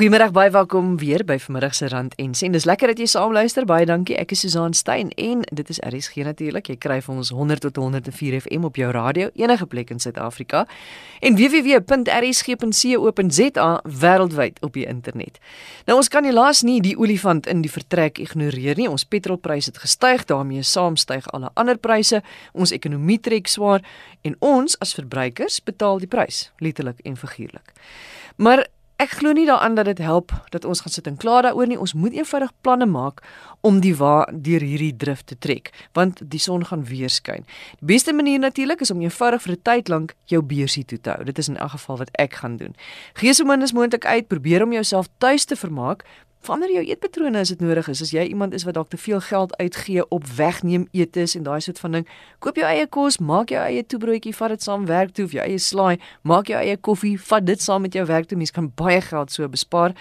Goeiemôre, baie welkom weer by vanmiddag se Rand en Sent. Dis lekker dat jy saam luister. Baie dankie. Ek is Susan Stein en dit is RSG natuurlik. Jy kry van ons 100 tot 104 FM op jou radio enige plek in Suid-Afrika en www.rsg.co.za wêreldwyd op die internet. Nou ons kan helaas nie die olifant in die vertrek ignoreer nie. Ons petrolpryse het gestyg, daarmee saam styg alle ander pryse. Ons ekonomie trek swaar en ons as verbruikers betaal die prys, letterlik en figuurlik. Maar Ek glo nie daaraan dat dit help dat ons gaan sit en kla daaroor nie. Ons moet eenvoudig planne maak om die wa deur hierdie drif te trek, want die son gaan weer skyn. Die beste manier natuurlik is om eenvoudig vir 'n tyd lank jou beursie toe te hou. Dit is in elk geval wat ek gaan doen. Gee so min as moontlik uit, probeer om jouself tuis te vermaak, verander jou eetpatrone as dit nodig is. As jy iemand is wat dalk te veel geld uitgee op wegneem etes en daai soort van ding, koop jou eie kos, maak jou eie toebroodjie, vat dit saam werk toe of jou eie slaai, maak jou eie koffie, vat dit saam met jou werk toe. Mens kan baie geld so bespaar.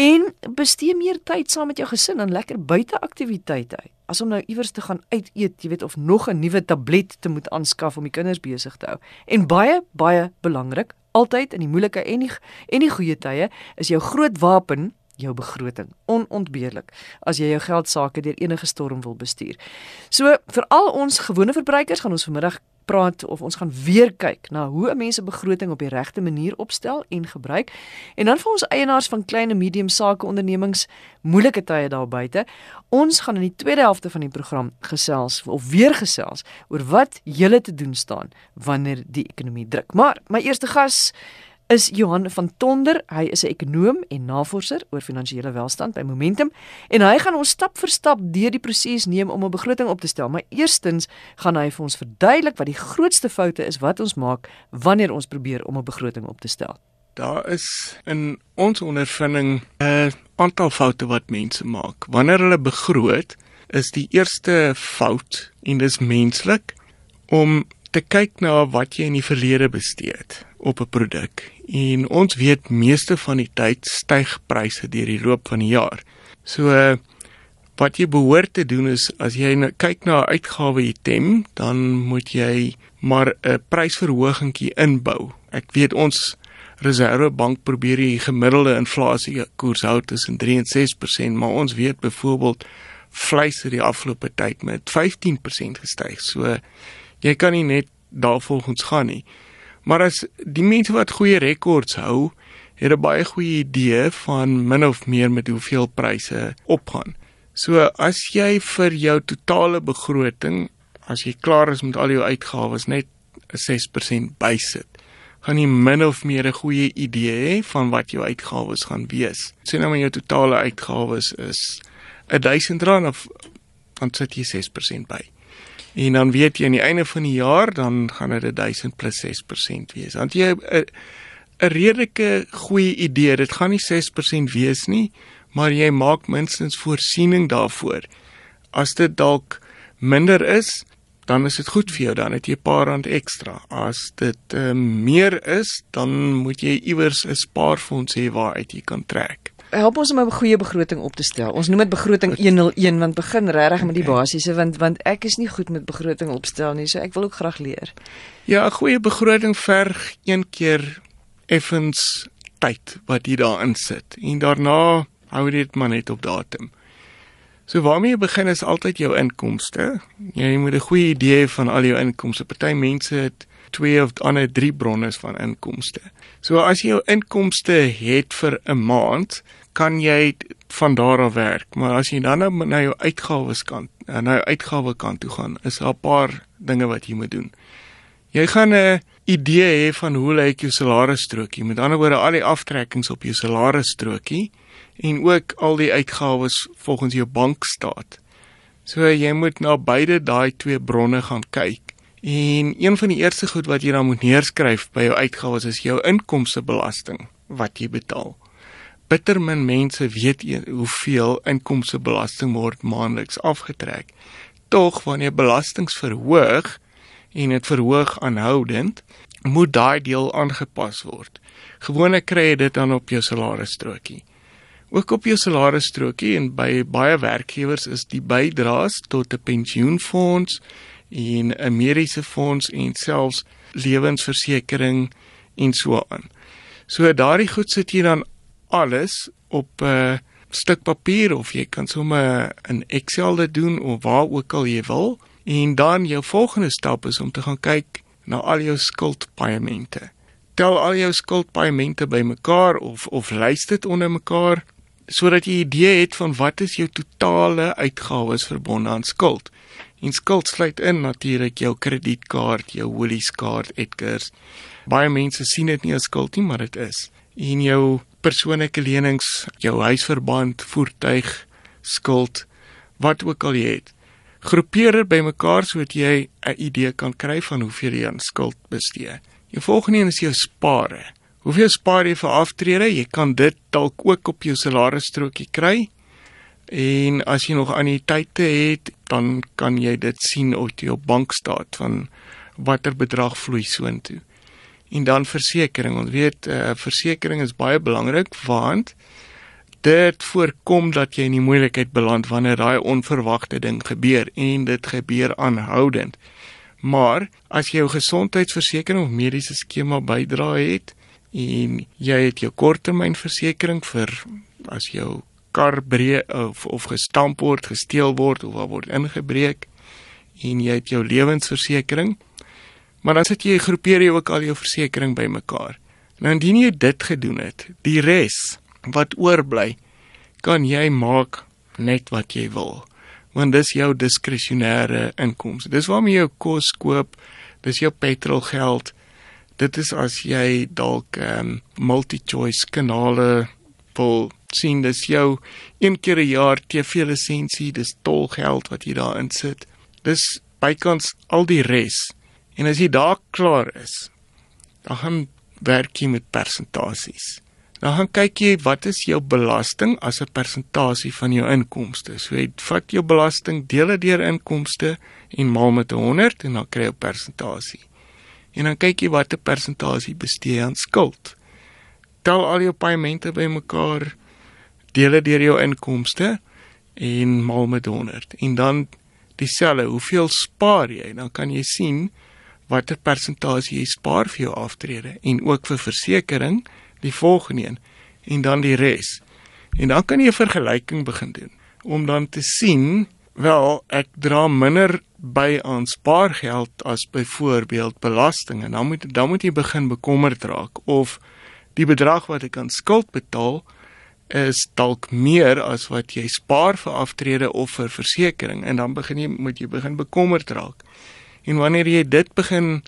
En bestee meer tyd saam met jou gesin aan lekker buiteaktiwiteite. As om nou iewers te gaan uit eet, jy weet of nog 'n nuwe tablet te moet aanskaf om die kinders besig te hou. En baie baie belangrik, altyd in die moeilike en die en die goeie tye is jou groot wapen jou begroting. Onontbeerlik as jy jou geld sake deur enige storm wil bestuur. So vir al ons gewone verbruikers gaan ons vanmiddag praat of ons gaan weer kyk na hoe 'n mens se begroting op die regte manier opstel en gebruik. En dan vir ons eienaars van klein en medium sake ondernemings moeilike tye daar buite. Ons gaan in die tweede helfte van die program gesels of weer gesels oor wat julle te doen staan wanneer die ekonomie druk. Maar my eerste gas is Johan van Tonder. Hy is 'n ekonoom en navorser oor finansiële welstand by Momentum en hy gaan ons stap vir stap deur die proses neem om 'n begroting op te stel. Maar eerstens gaan hy vir ons verduidelik wat die grootste foute is wat ons maak wanneer ons probeer om 'n begroting op te stel. Daar is in ons ondervinding 'n aantal foute wat mense maak. Wanneer hulle begroot, is die eerste fout en dis menslik om te kyk na wat jy in die verlede bestee het op 'n produk. En ons weet meeste van die tyd styg pryse deur die loop van die jaar. So wat jy behoort te doen is as jy nou kyk na 'n uitgawe item, dan moet jy maar 'n prysverhogingkie inbou. Ek weet ons Reservebank probeer die gemiddelde inflasie koers hou tussen 3 en 6%, maar ons weet byvoorbeeld vleis het die afgelope tyd met 15% gestyg. So jy kan nie net daarvolgens gaan nie. Maar as die mense wat goeie rekords hou, het 'n baie goeie idee van min of meer met hoeveel pryse opgaan. So as jy vir jou totale begroting, as jy klaar is met al jou uitgawes net 'n 6% bysit, gaan jy min of meer 'n goeie idee hê van wat jou uitgawes gaan wees. Sê nou maar jou totale uitgawes is R1000 of dan sit jy 6% by. En dan weet jy aan die einde van die jaar dan gaan dit 1000 plus 6% wees. Want jy 'n 'n redelike goeie idee, dit gaan nie 6% wees nie, maar jy maak minstens voorsiening daarvoor. As dit dalk minder is, dan is dit goed vir jou, dan het jy 'n paar rand ekstra. As dit uh, meer is, dan moet jy iewers 'n spaarfonds hê waaruit jy kan trek help ons om 'n goeie begroting op te stel. Ons noem dit begroting 101 want begin regtig met die basiese want want ek is nie goed met begroting opstel nie, so ek wil ook graag leer. Ja, 'n goeie begroting verg een keer effens tyd wat jy daarin sit en daarna hou dit maar net op datum. So waarmee jy begin is altyd jou inkomste. Jy moet 'n goeie idee van al jou inkomste. Party mense het twee of ander drie bronne van inkomste. So as jy jou inkomste het vir 'n maand, kan jy van daar af werk. Maar as jy dan nou na jou uitgawes kant, eh, na jou uitgawe kant toe gaan, is daar 'n paar dinge wat jy moet doen. Jy gaan 'n idee hê van hoe lyk jou salarisstrokie. Met ander woorde, al die aftrekkings op jou salarisstrokie en ook al die uitgawes volgens jou bankstaat. So jy moet na beide daai twee bronne gaan kyk. En een van die eerste goed wat jy dan moet neerskryf by jou uitgawes is jou inkomstebelasting wat jy betaal bitter min mense weet hoeveel inkomstebelasting word maandeliks afgetrek. Tog wanneer belastings verhoog en dit verhoog aanhoudend, moet daai deel aangepas word. Gewoonlik kry jy dit dan op jou salarisstrokie. Ook op jou salarisstrokie en by baie werkgewers is die bydraes tot 'n pensioenfonds en 'n mediese fonds en selfs lewensversekering en so aan. So daardie goed sit jy dan alles op 'n uh, stuk papier of jy kan sommer in Excel dit doen of waar ook al jy wil en dan jou volgende stap is om te gaan kyk na al jou skuldpaemente. Tel al jou skuldpaemente bymekaar of of lys dit onder mekaar sodat jy 'n idee het van wat is jou totale uitgawes verbonde aan skuld. En skuld sluit in natuurlik jou kredietkaart, jou Woolies-kaart, Edgars. Baie mense sien dit nie as skuld nie, maar dit is. En jou persoonlike lenings, jou huisverband, voertuig, skuld, wat ook al jy het. Groepeer dit bymekaar sodat jy 'n idee kan kry van hoeveel jy aan skuld bestee. Die volgende een is jou spare. Hoeveel spaar jy vir aftrede? Jy kan dit dalk ook op jou salarisstrokie kry. En as jy nog anniteite het, dan kan jy dit sien op jou bankstaat van watter bedrag vloei soontoe. En dan versekerings. Ons weet 'n uh, eh, versekerings is baie belangrik want dit voorkom dat jy in die moeilikheid beland wanneer daai onverwagte ding gebeur en dit gebeur aanhoudend. Maar as jy jou gesondheidsversekering of mediese skema bydra het, en jy het jou korttermynversekering vir as jou kar breek of of gestamp word, gesteel word of word ingebreek en jy het jou lewensversekering. Maar dan sit jy groepeer jy ook al jou versekerings bymekaar. Nou indien jy dit gedoen het, die res wat oorbly, kan jy maak net wat jy wil. Want dis jou diskresionêre inkomste. Dis waarmee jy jou kos koop, dis jou petrolgeld, dit is as jy dalk ehm um, multi-choice kanale wil sien dis jou een keer 'n jaar TV lisensie dis tolgeld wat jy daarin sit dis bykans al die res en as jy daar klaar is dan gaan werk jy met persentasies dan gaan kyk jy wat is jou belasting as 'n persentasie van jou inkomste so jy vat jou belasting deel dit deur inkomste en maal met 100 en dan kry jy 'n persentasie en dan kyk jy watter persentasie bestee aan skuld. Tel al jou paemente bymekaar, deel dit deur jou inkomste en maal met 100 en dan dieselfde, hoeveel spaar jy? Dan kan jy sien watter persentasie jy spaar vir jou aftrede en ook vir versekerings, die volgende een en dan die res. En dan kan jy 'n vergelyking begin doen om dan te sien, wel, ek dra minder by aan spaargeld as byvoorbeeld belasting en dan moet dan moet jy begin bekommerd raak of die bedrag wat ek aan skuld betaal is dalk meer as wat jy spaar vir aftrede of vir versekerings en dan begin jy moet jy begin bekommerd raak. En wanneer jy dit begin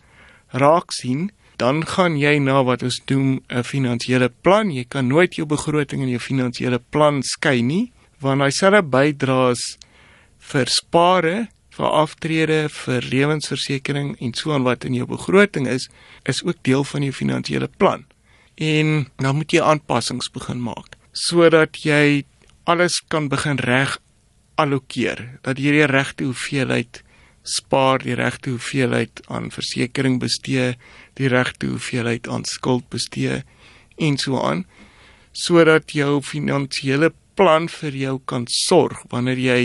raak sien, dan gaan jy na wat ons doen 'n finansiële plan. Jy kan nooit jou begroting en jou finansiële plan skei nie, want hy sal bydraes vir spare vir aftrede, vir lewensversekering en so aan wat in jou begroting is, is ook deel van jou finansiële plan. En dan moet jy aanpassings begin maak sodat jy alles kan begin reg allokeer, dat jy die regte hoeveelheid spaar, die regte hoeveelheid aan versekerings bestee, die regte hoeveelheid aan skuld bestee en so aan sodat jou finansiële plan vir jou kan sorg wanneer jy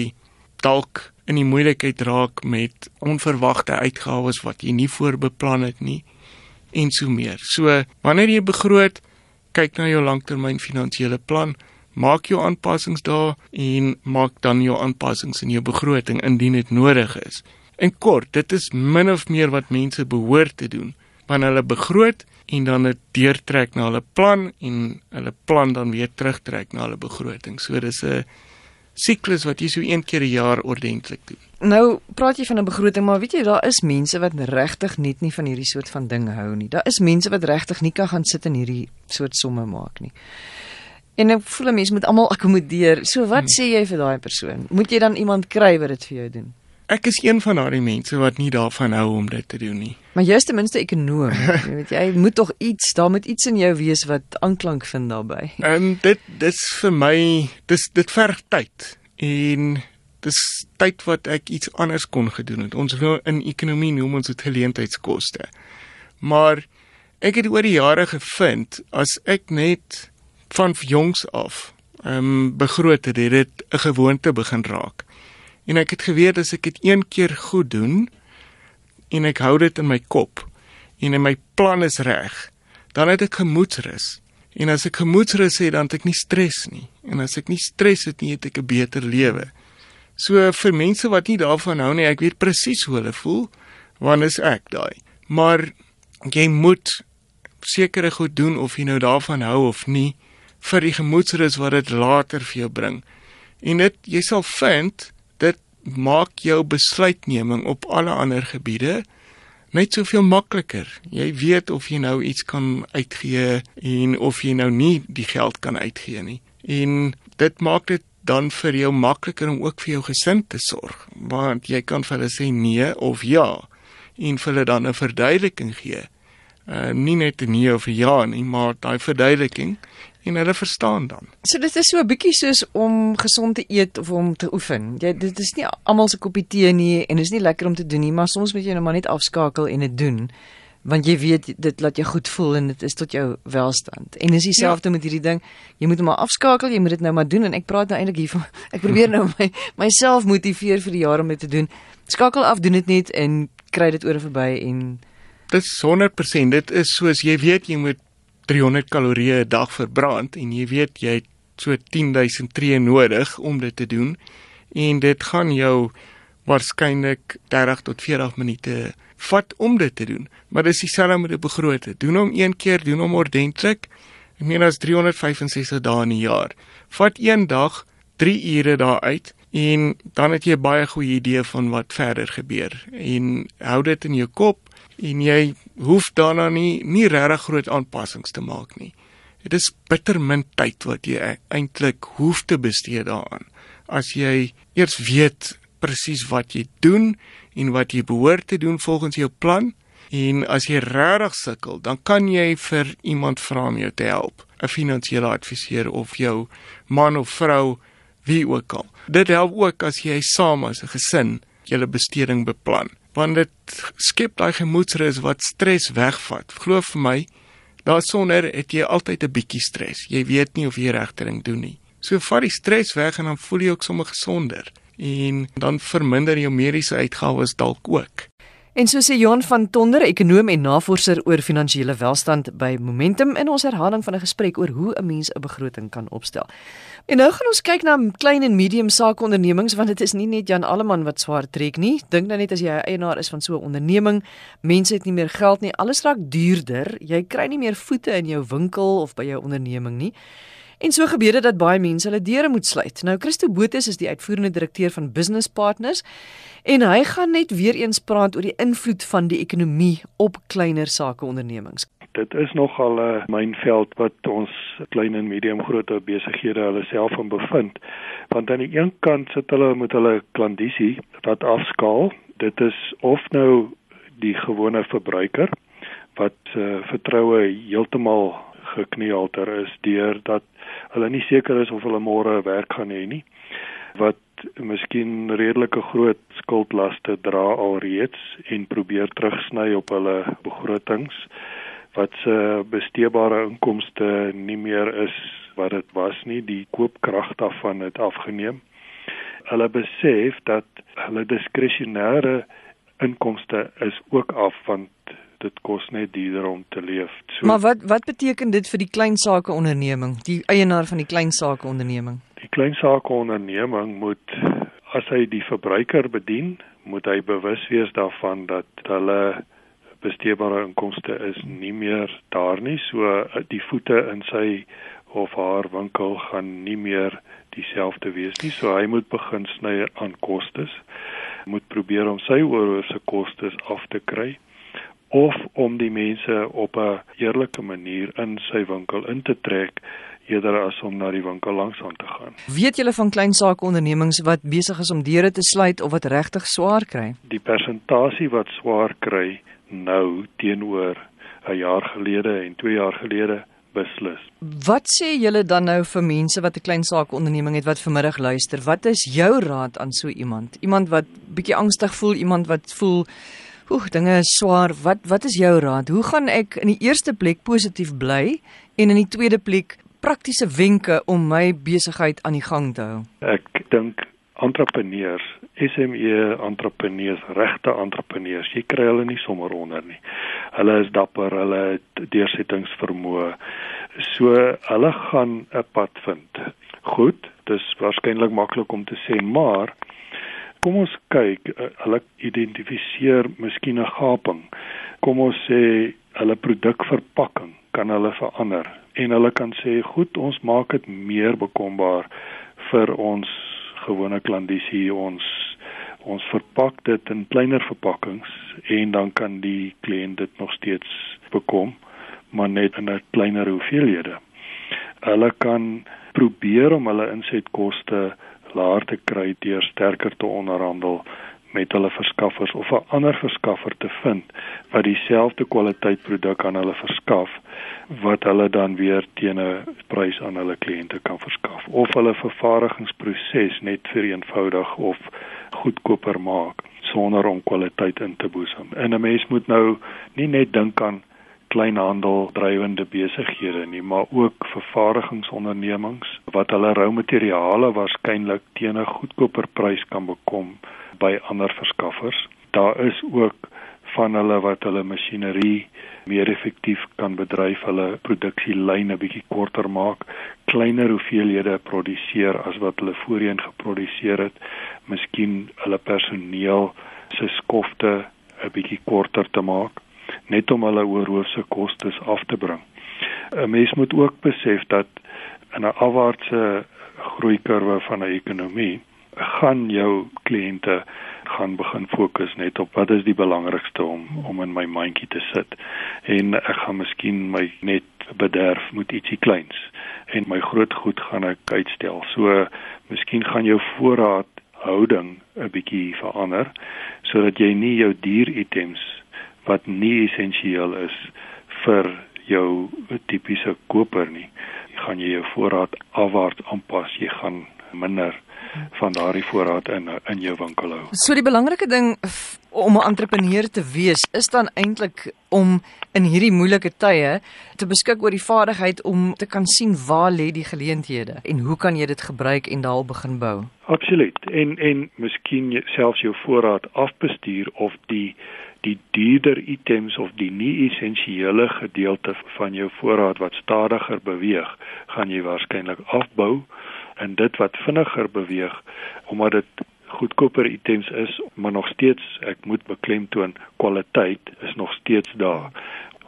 dalk in die moeilikheid raak met onverwagte uitgawes wat jy nie voorbeplan het nie en so meer. So, wanneer jy begroot, kyk na jou langtermyn finansiële plan, maak jou aanpassings daar en maak dan jou aanpassings in jou begroting indien dit nodig is. En kort, dit is min of meer wat mense behoort te doen wanneer hulle begroot en dan dit deurtrek na hulle plan en hulle plan dan weer terugtrek na hulle begroting. So dis 'n siklus wat jy so een keer 'n jaar ordentlik doen. Nou praat jy van 'n begroting, maar weet jy daar is mense wat regtig net nie van hierdie soort van ding hou nie. Daar is mense wat regtig nie kan gaan sit en hierdie soort somme maak nie. En ek voel 'n mens moet almal akkommodeer. So wat hmm. sê jy vir daai persoon? Moet jy dan iemand kry wat dit vir jou doen? Ek is een van daardie mense wat nie daarvan hou om dit te doen nie. Maar jy is ten minste ekonom. jy weet jy moet tog iets, daar moet iets in jou wees wat aanklank vind daarbey. En um, dit dis vir my dis dit verg tyd en dis tyd wat ek iets anders kon gedoen het. Ons nou in ekonomie noem ons dit geleentheidskoste. Maar ek het oor die jare gevind as ek net van jongs af ehm um, begroot het, het dit 'n gewoonte begin raak. En ek het geweet as ek dit een keer goed doen en ek hou dit in my kop en in my plan is reg, dan het ek gemoedsrus En as ek gemoedsrus het, dan het ek nie stres nie. En as ek nie stres het nie, het ek 'n beter lewe. So vir mense wat nie daarvan hou nie, ek weet presies hoe hulle voel, want is ek daai. Maar jy moet sekere goed doen of jy nou daarvan hou of nie vir die gemoedsrus wat dit later vir jou bring. En dit jy sal vind maak jou besluitneming op alle ander gebiede net soveel makliker. Jy weet of jy nou iets kan uitgee en of jy nou nie die geld kan uitgee nie. En dit maak dit dan vir jou makliker om ook vir jou gesin te sorg, want jy kan vir hulle sê nee of ja en vir hulle dan 'n verduideliking gee. Uh nie net 'n nee of 'n ja nie, maar daai verduideliking en hulle verstaan dan. So dit is so 'n bietjie soos om gesond te eet of om te oefen. Jy dit is nie almal se koppie tee nie en is nie lekker om te doen nie, maar soms moet jy nou maar net afskakel en dit doen want jy weet dit laat jou goed voel en dit is tot jou welstand. En dis dieselfde ja. met hierdie ding. Jy moet hom maar afskakel, jy moet dit nou maar doen en ek praat nou eintlik hiervan. Ek probeer nou my myself motiveer vir die jaar om dit te doen. Skakel af, doen dit net en kry dit oor en verby en dit is 100% dit is soos jy weet jy moet 300 kalorieë 'n dag verbrand en jy weet jy het so 10000 tree nodig om dit te doen en dit gaan jou waarskynlik 30 tot 40 minute vat om dit te doen. Maar dis dieselfde met 'n begroting. Doen hom een keer doen hom ordentlik. Ek meen as 365 dae in 'n jaar. Vat een dag 3 ure daaruit en dan het jy 'n baie goeie idee van wat verder gebeur. En hou dit in jou kop en jy hoef daarna nie nie regtig groot aanpassings te maak nie. Dit is bitter min tyd wat jy eintlik hoef te bestee daaraan. As jy eers weet presies wat jy doen en wat jy behoort te doen volgens jou plan en as jy regtig sukkel, dan kan jy vir iemand vra om jou te help, 'n finansiële adviseur of jou man of vrou wie ook al. Dit help ook as jy saam as 'n gesin julle besteding beplan want dit skep daai gemoedsrus wat stres wegvat. Glo vir my, daarsonder het jy altyd 'n bietjie stres. Jy weet nie of jy regte ding doen nie. So vat die stres weg en dan voel jy ook sommer gesonder en dan verminder jou mediese uitgawes dalk ook. En so sê Johan van Tonder, ekonom en navorser oor finansiële welstand by Momentum in ons herhaling van 'n gesprek oor hoe 'n mens 'n begroting kan opstel. En nou gaan ons kyk na klein en medium sakeondernemings want dit is nie net Jan Alleman wat swaar trek nie. Dink nou net as jy 'n eienaar is van so 'n onderneming, mense het nie meer geld nie, alles raak duurder. Jy kry nie meer voete in jou winkel of by jou onderneming nie. En so gebeur dit dat baie mense hulle deure moet sluit. Nou Christo Botes is die uitvoerende direkteur van Business Partners en hy gaan net weer eens praat oor die invloed van die ekonomie op kleiner sakeondernemings. Dit is nogal 'n mynveld wat ons klein en medium groot besighede hulle self in bevind. Want aan die een kant sit hulle met hulle klandisie wat afskaal. Dit is of nou die gewone verbruiker wat uh, vertroue heeltemal gekneelter is deur dat hulle nie seker is of hulle môre werk gaan hê nie. Wat miskien redelike groot skuldlaste dra alreeds en probeer terugsny op hulle begrotings wat se besteebare inkomste nie meer is wat dit was nie die koopkrag daarvan het afgeneem. Hulle besef dat hulle diskresionêre inkomste is ook af want dit kos net duurder om te leef. So, maar wat wat beteken dit vir die klein sake onderneming, die eienaar van die klein sake onderneming? Die klein sake onderneming moet as hy die verbruiker bedien, moet hy bewus wees daarvan dat hulle besteebare inkomste is nie meer daar nie, so die voete in sy of haar winkel gaan nie meer dieselfde wees nie. So hy moet begin sny aan kostes moet probeer om sy oorhoofse kostes af te kry of om die mense op 'n eerlike manier in sy winkel in te trek eerder as om na die winkel langs aan te gaan. Weet julle van klein sake ondernemings wat besig is om deure te sluit of wat regtig swaar kry? Die persentasie wat swaar kry nou teenoor 'n jaar gelede en 2 jaar gelede beslis. Wat sê julle dan nou vir mense wat 'n klein sake onderneming het wat vanmiddag luister? Wat is jou raad aan so iemand? Iemand wat bietjie angstig voel, iemand wat voel Oek, dinge is swaar. Wat wat is jou raad? Hoe gaan ek in die eerste plek positief bly en in die tweede plek praktiese wenke om my besigheid aan die gang te hou? Ek dink entrepreneurs, SME entrepreneurs, regte entrepreneurs, jy kry hulle nie sommer onder nie. Hulle is dapper, hulle het deursettingsvermoë. So hulle gaan 'n pad vind. Goed, dis waarskynlik maklik om te sê, maar kom ons kyk, uh, hulle identifiseer miskien 'n gaping. Kom ons sê hulle produkverpakking kan hulle verander en hulle kan sê goed ons maak dit meer bekombaar vir ons gewone klandisie ons ons verpak dit in kleiner verpakkings en dan kan die kliënt dit nog steeds bekom maar net in 'n kleiner hoeveelhede. Hulle kan probeer om hulle insetkoste laer te kry deur sterker te onderhandel met hulle verskaffers of 'n ander verskaffer te vind wat dieselfde kwaliteit produk aan hulle verskaf wat hulle dan weer teen 'n prys aan hulle kliënte kan verskaf of hulle vervaardigingsproses net vereenvoudig of goedkoper maak sonder om kwaliteit in te boesem. En 'n mens moet nou nie net dink aan kleinhandel drywende besighede nie, maar ook vervaardigingsondernemings wat hulle rou materiale waarskynlik teen 'n goedkoper prys kan bekom by ander verskaffers. Daar is ook van hulle wat hulle masjinerie meer effektief kan bedryf, hulle produksielyne bietjie korter maak, kleiner hoeveelhede produseer as wat hulle voorheen geproduseer het, miskien hulle personeel se skofte 'n bietjie korter te maak net om hulle oorhoofse kostes af te bring. 'n Mens moet ook besef dat in 'n afwaartse groeikurwe van 'n ekonomie gaan jou kliënte gaan begin fokus net op wat is die belangrikste om om in my mandjie te sit en ek gaan miskien my net bederf met ietsie kleins en my groot goed gaan ek uitstel. So miskien gaan jou voorraad houding 'n bietjie verander sodat jy nie jou duur items wat nie essensieel is vir jou tipiese koper nie. Jy gaan jy jou voorraad afwaarts aanpas, jy gaan minder van daardie voorraad in in jou winkel hou. So die belangrike ding om 'n entrepreneur te wees is dan eintlik om in hierdie moeilike tye te beskik oor die vaardigheid om te kan sien waar lê die geleenthede en hoe kan jy dit gebruik en daal begin bou. Absoluut. En en miskien selfs jou voorraad afbestuur of die die duurder items of die nie essensiële gedeelte van jou voorraad wat stadiger beweeg, gaan jy waarskynlik afbou en dit wat vinniger beweeg omdat dit goedkoper items is, maar nog steeds ek moet beklemtoon kwaliteit is nog steeds daar.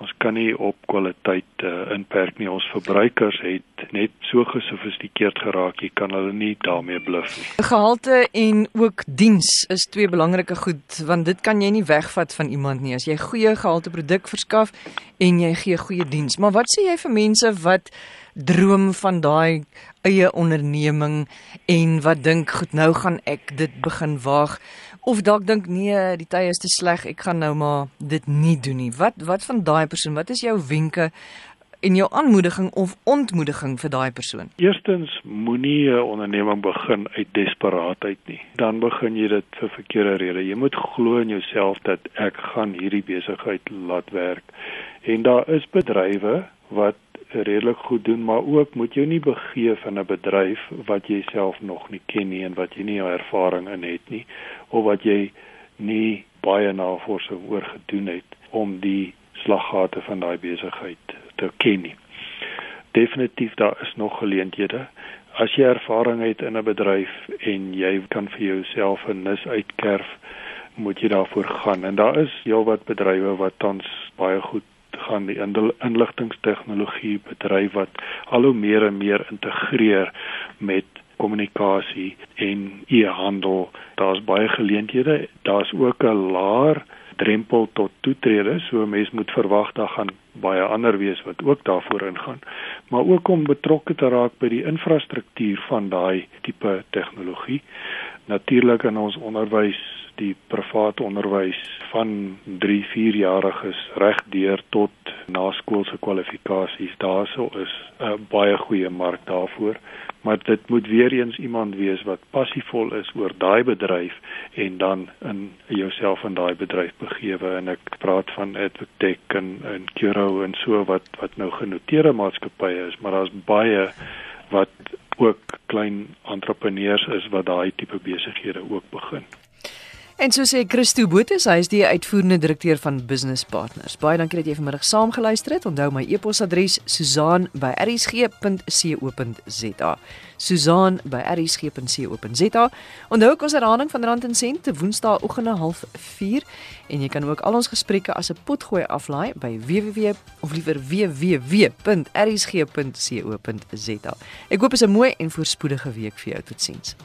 Ons kan nie op kwaliteit uh, inperk nie. Ons verbruikers het net so gesofistikeerd geraak, jy kan hulle nie daarmee bluf nie. Gehalte en ook diens is twee belangrike goed want dit kan jy nie wegvat van iemand nie as jy goeie gehalte produk verskaf en jy gee goeie diens. Maar wat sê jy vir mense wat droom van daai eie onderneming en wat dink goed nou gaan ek dit begin waag of dalk dink nee die tye is te sleg ek gaan nou maar dit nie doen nie. Wat wat van daai persoon? Wat is jou wenke en jou aanmoediging of ontmoediging vir daai persoon? Eerstens moenie 'n onderneming begin uit desperaatheid nie. Dan begin jy dit vir verkeerde redes jy moet glo in jouself dat ek gaan hierdie besigheid laat werk. En daar is bedrywe wat redelik goed doen, maar ook moet jy nie begeef in 'n bedryf wat jy self nog nie ken nie en wat jy nie ervaring in het nie of wat jy nie baie navorsing oor gedoen het om die slaggate van daai besigheid te ken nie. Definitief daar is nog geleenthede. As jy ervaring het in 'n bedryf en jy kan vir jouself 'n nis uitkerf, moet jy daarvoor gaan. En daar is heelwat bedrywe wat tans baie goed gaan die inligtingstegnologie bedryf wat al hoe meer en meer integreer met kommunikasie en e-handel. Daar's baie geleenthede. Daar's ook 'n laer drempel tot toetrede, so 'n mens moet verwag daar gaan baie ander wees wat ook daarvoor ingaan, maar ook om betrokke te raak by die infrastruktuur van daai tipe tegnologie. Natuurlik in ons onderwys die private onderwys van 3, 4 jariges regdeur tot naskoolse kwalifikasies. Daarso is 'n baie goeie mark daarvoor, maar dit moet weer eens iemand wees wat passievol is oor daai bedryf en dan in jouself in daai bedryf begewe en ek praat van Advoctech en en Curo en so wat wat nou genoteerde maatskappye is, maar daar's baie wat ook klein entrepreneurs is wat daai tipe besighede ook begin. En so sê Christo Botha, hy is die uitvoerende direkteur van Business Partners. Baie dankie dat jy vanmiddag saam geluister het. Onthou my e-posadres susaan@rsg.co.za. susaan@rsg.co.za. Onthou ons herhaling van Rand en Sent te Woensdaagoggende 04:30 en jy kan ook al ons gesprekke as 'n potgooi aflaai by www of liewer www.rsg.co.za. Ek hoop dit is 'n mooi en voorspoedige week vir jou. Totsiens.